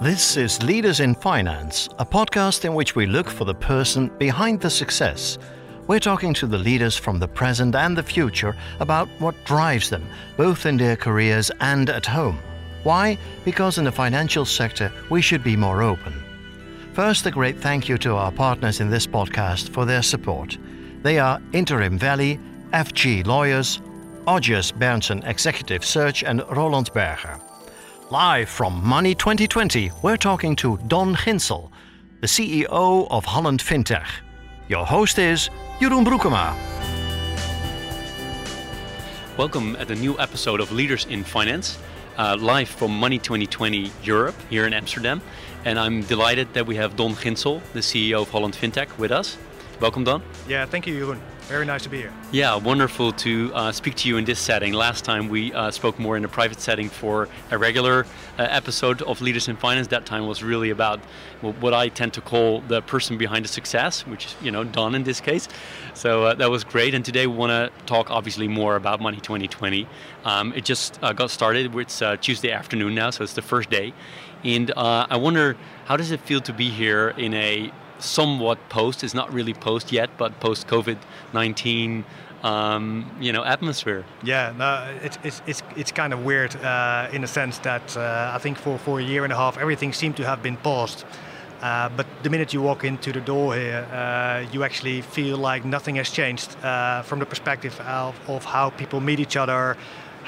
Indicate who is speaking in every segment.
Speaker 1: This is Leaders in Finance, a podcast in which we look for the person behind the success. We're talking to the leaders from the present and the future about what drives them, both in their careers and at home. Why? Because in the financial sector, we should be more open. First, a great thank you to our partners in this podcast for their support. They are Interim Valley, FG Lawyers, Odgers Berndtson Executive Search, and Roland Berger. Live from Money 2020, we're talking to Don Ginsel, the CEO of Holland Fintech. Your host is Jeroen Broekema.
Speaker 2: Welcome at a new episode of Leaders in Finance, uh, live from Money 2020 Europe here in Amsterdam. And I'm delighted that we have Don Ginsel, the CEO of Holland Fintech, with us. Welcome, Don.
Speaker 3: Yeah, thank you, Jeroen. Very nice to be here.
Speaker 2: Yeah, wonderful to uh, speak to you in this setting. Last time we uh, spoke more in a private setting for a regular uh, episode of Leaders in Finance. That time was really about what I tend to call the person behind the success, which is, you know, Don in this case. So uh, that was great. And today we want to talk obviously more about Money 2020. Um, it just uh, got started. It's uh, Tuesday afternoon now, so it's the first day. And I wonder, how does it feel to be here in a somewhat post. It's not really post yet, but post COVID nineteen. Um, you know, atmosphere.
Speaker 3: Yeah, no, it's it's it's, it's kind of weird uh, in a sense that uh, I think for, for a year and a half everything seemed to have been paused. Uh, but the minute you walk into the door here, uh, you actually feel like nothing has changed uh, from the perspective of, of how people meet each other,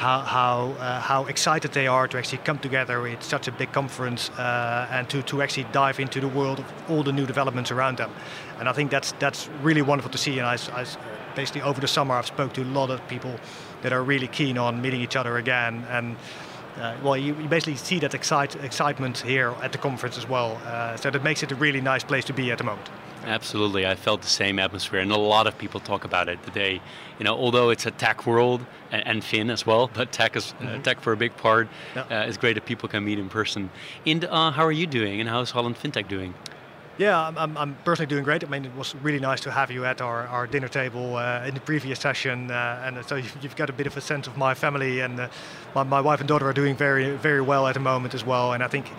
Speaker 3: how how uh, how excited they are to actually come together at such a big conference uh, and to, to actually dive into the world of all the new developments around them. And I think that's that's really wonderful to see. And I, I basically over the summer I've spoke to a lot of people that are really keen on meeting each other again and. Uh, well, you, you, basically see that excite, excitement here at the conference as well. Uh, so that makes it a really nice place to be at the moment.
Speaker 2: Absolutely, I felt the same atmosphere, and a lot of people talk about it today. You know, although it's a tech world and, and Fin as well, but tech is uh, mm-hmm. uh, tech for a big part. Yeah. Uh, it's great that people can meet in person. And uh, how are you doing? And how's Holland FinTech doing?
Speaker 3: Yeah, I'm, I'm, personally doing great. I mean, it was really nice to have you at our, our dinner table uh, in the previous session, uh, and so you've, you've, got a bit of a sense of my family, and uh, my, my, wife and daughter are doing very very well at the moment as well. And I think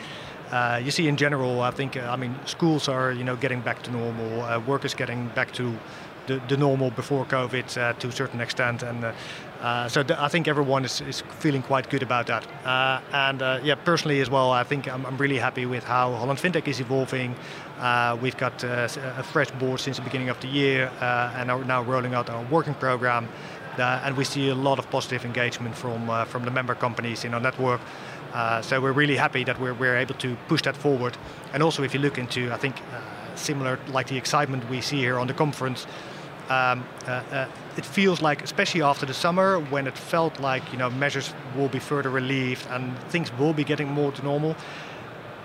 Speaker 3: uh, you see, in general, I think, uh, I mean, schools are, you know, getting back to normal. Uh, work is getting back to the, the normal before COVID uh, to a certain extent, and uh, uh, so th- I think everyone is, is feeling quite good about that. and yeah, personally as well, I think I'm, I'm, really happy with how Holland FinTech is evolving. we've got a fresh board since the beginning of the year, and are now rolling out our working program. and we see a lot of positive engagement from from the member companies in our network. Uh, so we're really happy that we're, we're able to push that forward. And also, if you look into, I think, uh, similar like the excitement we see here on the conference, um, uh, uh, it feels like, especially after the summer, when it felt like you know measures will be further relieved and things will be getting more to normal.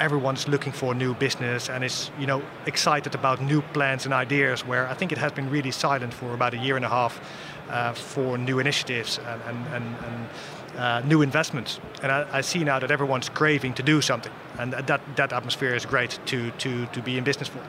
Speaker 3: Everyone's looking for new business and is you know excited about new plans and ideas. Where I think it has been really silent for about a year and a half uh, for new initiatives and, and, and, and uh, new investments. And I, I, see now that everyone's craving to do something, and that that atmosphere is great to to to be in business for.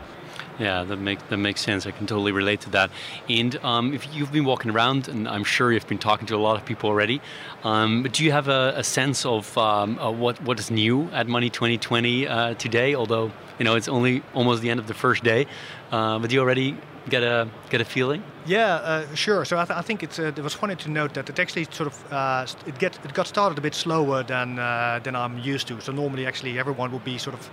Speaker 2: Yeah, that makes that makes sense. I can totally relate to that. And um, if you've been walking around, and I'm sure you've been talking to a lot of people already, um, but do you have a, a sense of um, uh, what what is new at Money 2020 uh, today? Although you know it's only almost the end of the first day, uh, but do you already get a get a feeling?
Speaker 3: Yeah, uh, sure. So I, th- I think it's uh, it was funny to note that it actually sort of uh, it get it got started a bit slower than uh, than I'm used to. So normally, actually, everyone would be sort of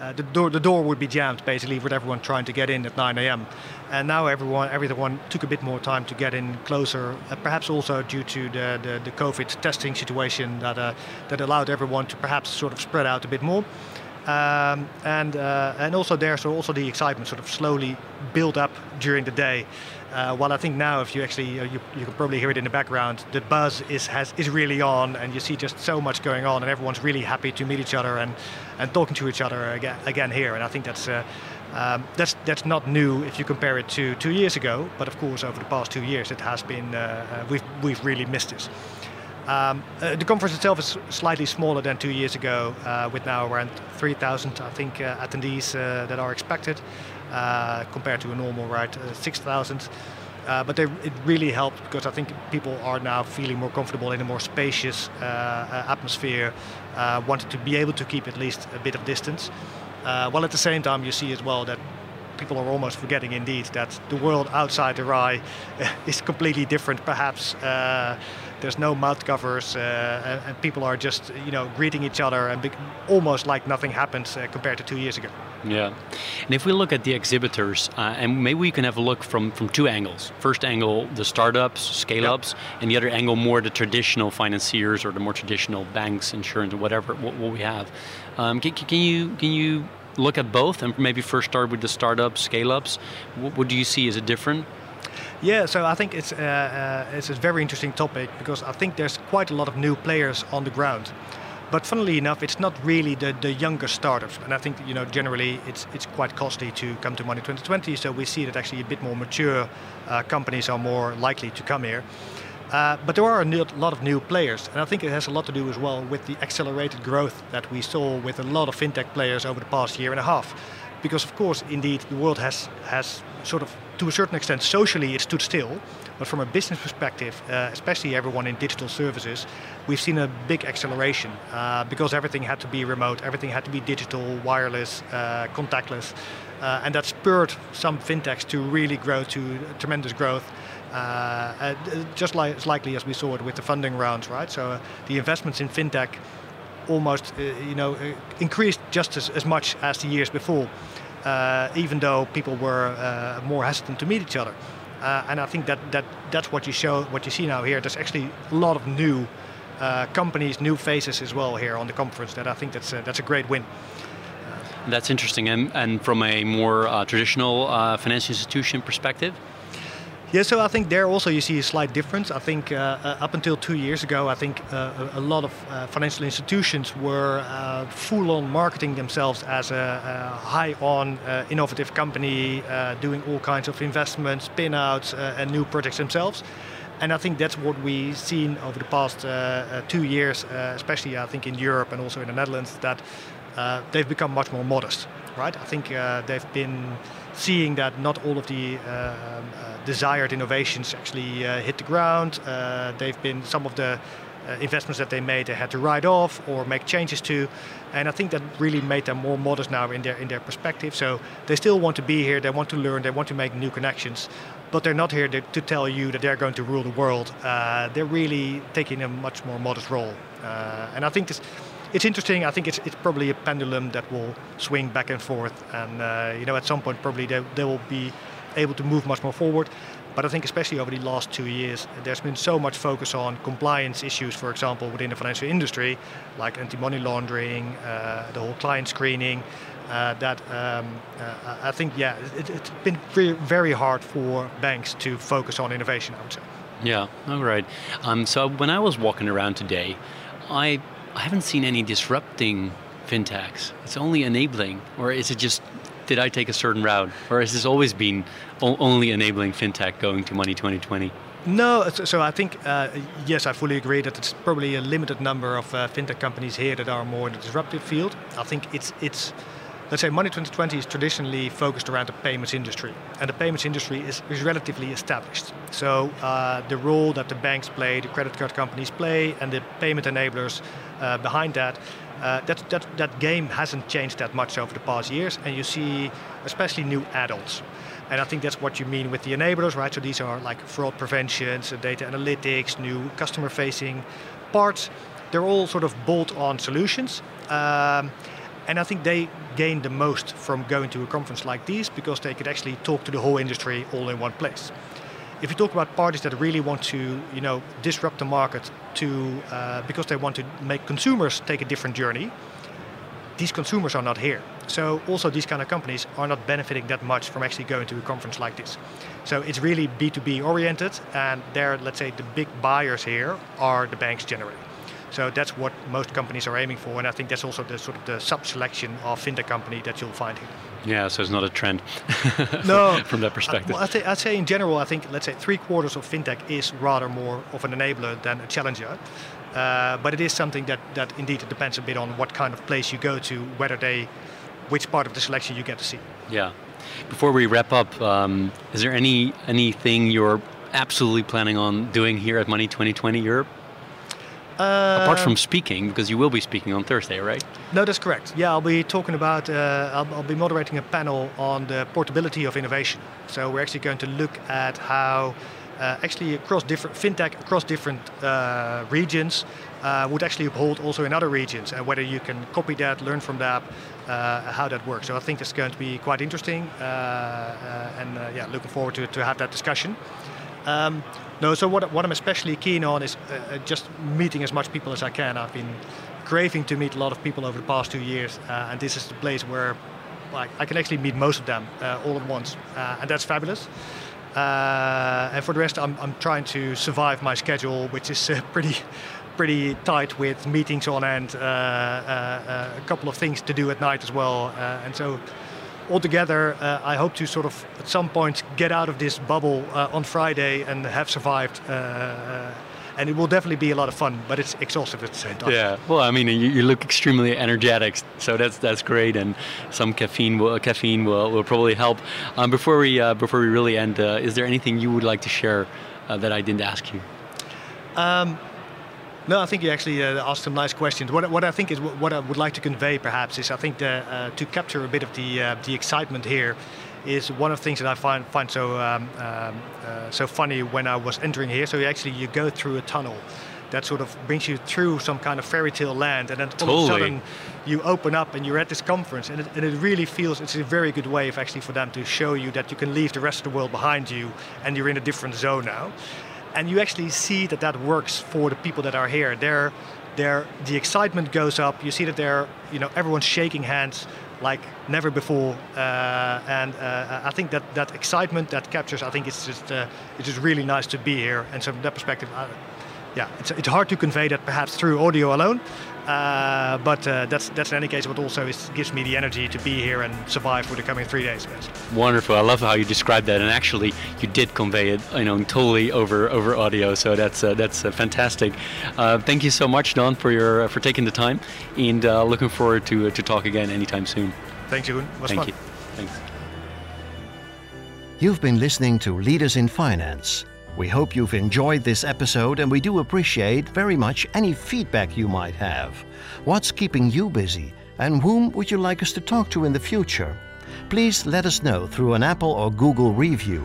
Speaker 3: uh, the door the door would be jammed basically with everyone trying to get in at 9 a.m. And now everyone everyone took a bit more time to get in closer. Uh, perhaps also due to the, the, the COVID testing situation that that allowed everyone to perhaps sort of spread out a bit more. Um, and uh, and also there, so also the excitement sort of slowly build up during the day. Uh, while I think now, if you actually uh, you, you can probably hear it in the background, the buzz is has is really on, and you see just so much going on, and everyone's really happy to meet each other and and talking to each other again again here. And I think that's. Uh, um, that's that's not new if you compare it to two years ago, but of course over the past two years it has been uh, uh, we've we've really missed this. Um, uh, the conference itself is slightly smaller than two years ago, uh, with now around 3,000, I think, uh, attendees uh, that are expected, uh, compared to a normal right uh, 6,000. Uh, but they, it really helped because I think people are now feeling more comfortable in a more spacious atmosphere, wanted to be able to keep at least a bit of distance. While at the same time, you see as well that people are almost forgetting indeed that the world outside the RAI is completely different, perhaps. Uh, there's no mouth covers, uh, and, people are just, you know, greeting each other and be- almost like nothing happened uh, compared to two years ago.
Speaker 2: Yeah, and if we look at the exhibitors, uh, and maybe we can have a look from from two angles. First angle, the startups, scale-ups, yep. and the other angle, more the traditional financiers or the more traditional banks, insurance, or whatever what, what we have. Um, can, can you can you look at both and maybe first start with the startups, scale-ups? What, what do you see? Is it different?
Speaker 3: Yeah, so I think it's uh, uh, it's a very interesting topic because I think there's quite a lot of new players on the ground. But funnily enough, it's not really the, the younger startups, and I think you know generally it's it's quite costly to come to Money 2020. So we see that actually a bit more mature uh, companies are more likely to come here. Uh, but there are a new, lot of new players, and I think it has a lot to do as well with the accelerated growth that we saw with a lot of fintech players over the past year and a half. Because of course, indeed, the world has has sort of, to a certain extent, socially it stood still, but from a business perspective, uh, especially everyone in digital services, we've seen a big acceleration uh, because everything had to be remote, everything had to be digital, wireless, uh, contactless, uh, and that spurred some fintechs to really grow to tremendous growth. Uh, uh, just like as likely as we saw it with the funding rounds, right? So the investments in fintech almost, you know, increased just as, as much as the years before, even though people were more hesitant to meet each other. Uh, and I think that, that that's what you show, what you see now here. There's actually a lot of new uh, companies, new faces as well here on the conference. That I think that's a, that's a great win.
Speaker 2: That's interesting. And, and from a more uh, traditional financial institution perspective,
Speaker 3: yeah, so I think there also you see a slight difference. I think uh, uh, up until two years ago, I think uh, a lot of uh, financial institutions were uh, full on marketing themselves as a, a high on uh, innovative company doing all kinds of investments, spin outs, and new projects themselves. And I think that's what we've seen over the past two years, especially I think in Europe and also in the Netherlands, that they've become much more modest, right? I think they've been seeing that not all of the um, desired innovations actually uh, hit the ground. they've been some of the uh, investments that they made they had to write off or make changes to. And I think that really made them more modest now in their in their perspective. So they still want to be here they want to learn they want to make new connections. But they're not here to, tell you that they're going to rule the world. Uh, they're really taking a much more modest role. Uh, and I think this it's interesting. I think it's, it's probably a pendulum that will swing back and forth, and uh, you know at some point probably they, they will be able to move much more forward. But I think especially over the last two years, there's been so much focus on compliance issues, for example, within the financial industry, like anti-money laundering, uh, the whole client screening, uh, that um, uh, I think, yeah, it, has been very hard for banks to focus on innovation, I would say.
Speaker 2: Yeah, all right. Um, so when I was walking around today, I I haven't seen any disrupting fintechs. It's only enabling, or is it just did I take a certain route, or has this always been only enabling fintech going to Money 2020?
Speaker 3: No, so I think uh, yes, I fully agree that it's probably a limited number of uh, fintech companies here that are more in the disruptive field. I think it's it's let's say Money 2020 is traditionally focused around the payments industry, and the payments industry is, is relatively established. So uh, the role that the banks play, the credit card companies play, and the payment enablers uh, behind that, uh, that, that, that game hasn't changed that much over the past years, and you see especially new add-ons. And I think that's what you mean with the enablers, right? So these are like fraud prevention, data analytics, new customer-facing parts. They're all sort of bolt-on solutions. Um, and I think they gain the most from going to a conference like this because they could actually talk to the whole industry all in one place. If you talk about parties that really want to, you know, disrupt the market to uh, because they want to make consumers take a different journey, these consumers are not here. So also these kind of companies are not benefiting that much from actually going to a conference like this. So it's really B2B oriented, and they're let's say the big buyers here are the banks generally. So that's what most companies are aiming for, and I think that's also the sort of the sub-selection of fintech company that you'll find here.
Speaker 2: Yeah, so it's not a trend.
Speaker 3: no,
Speaker 2: from that perspective.
Speaker 3: Uh, well, I'd, say, I'd say in general, I think let's say three quarters of fintech is rather more of an enabler than a challenger. Uh, but it is something that, that indeed it depends a bit on what kind of place you go to, whether they, which part of the selection you get to see.
Speaker 2: Yeah. Before we wrap up, um, is there any anything you're absolutely planning on doing here at Money 2020 Europe?
Speaker 3: Uh,
Speaker 2: Apart from speaking, because you will be speaking on Thursday, right?
Speaker 3: No, that's correct. Yeah, I'll be talking about, uh, I'll, I'll, be moderating a panel on the portability of innovation. So we're actually going to look at how uh, actually across different fintech across different uh, regions uh, would actually hold also in other regions, and whether you can copy that, learn from that, uh, how that works. So I think it's going to be quite interesting, and yeah, looking forward to to have that discussion. Um, no, so what, what I'm especially keen on is uh, uh, just meeting as much people as I can. I've been craving to meet a lot of people over the past two years, uh, and this is the place where like, I can actually meet most of them uh, all at once, uh, and that's fabulous. Uh, and for the rest, I'm, I'm trying to survive my schedule, which is pretty pretty tight with meetings on end, a couple of things to do at night as well, and so altogether, uh, I hope to sort of at some point get out of this bubble uh, on Friday and have survived. Uh, uh, and it will definitely be a lot of fun, but it's exhaustive at the same time.
Speaker 2: Yeah, well, I mean, you, you look extremely energetic, so that's that's great, and some caffeine will caffeine will, will probably help. Um, before we uh, before we really end, uh, is there anything you would like to share that I didn't ask you?
Speaker 3: Um, no, I think you actually uh, asked some nice questions. What, what I think is what I would like to convey, perhaps, is I think that, uh, to capture a bit of the uh, the excitement here is one of the things that I find find so um, um, uh, so funny when I was entering here. So you actually you go through a tunnel that sort of brings you through some kind of fairy tale land, and then all
Speaker 2: totally.
Speaker 3: of a sudden you open up and you're at this conference, and it, and it really feels it's a very good way of actually for them to show you that you can leave the rest of the world behind you, and you're in a different zone now and you actually see that that works for the people that are here. They're, they're, the excitement goes up. You see that they're, you know, everyone's shaking hands like never before, uh, and uh, I think that that excitement that captures. I think it's just uh, it's just really nice to be here, and so from that perspective, yeah, it's, it's hard to convey that perhaps through audio alone. Uh, but uh, that's that's in any case what also is, gives me the energy to be here and survive for the coming three days.
Speaker 2: Wonderful. I love how you described that, and actually you did convey it, you know, totally over over audio. So that's uh, that's uh, fantastic. Uh, thank you so much, Don, for your for taking the time, and looking forward to to talk again anytime soon.
Speaker 3: Thank you. Was
Speaker 2: thank
Speaker 3: fun.
Speaker 2: you. Thanks.
Speaker 1: You've been listening to Leaders in Finance. We hope you've enjoyed this episode and we do appreciate very much any feedback you might have. What's keeping you busy and whom would you like us to talk to in the future? Please let us know through an Apple or Google review.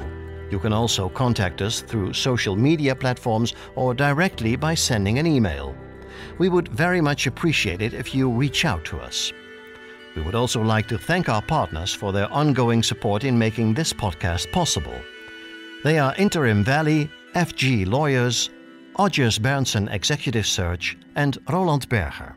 Speaker 1: You can also contact us through social media platforms or directly by sending an email. We would very much appreciate it if you reach out to us. We would also like to thank our partners for their ongoing support in making this podcast possible. They are Interim Valley, FG Lawyers, Odgers Berndtson Executive Search, and Roland Berger.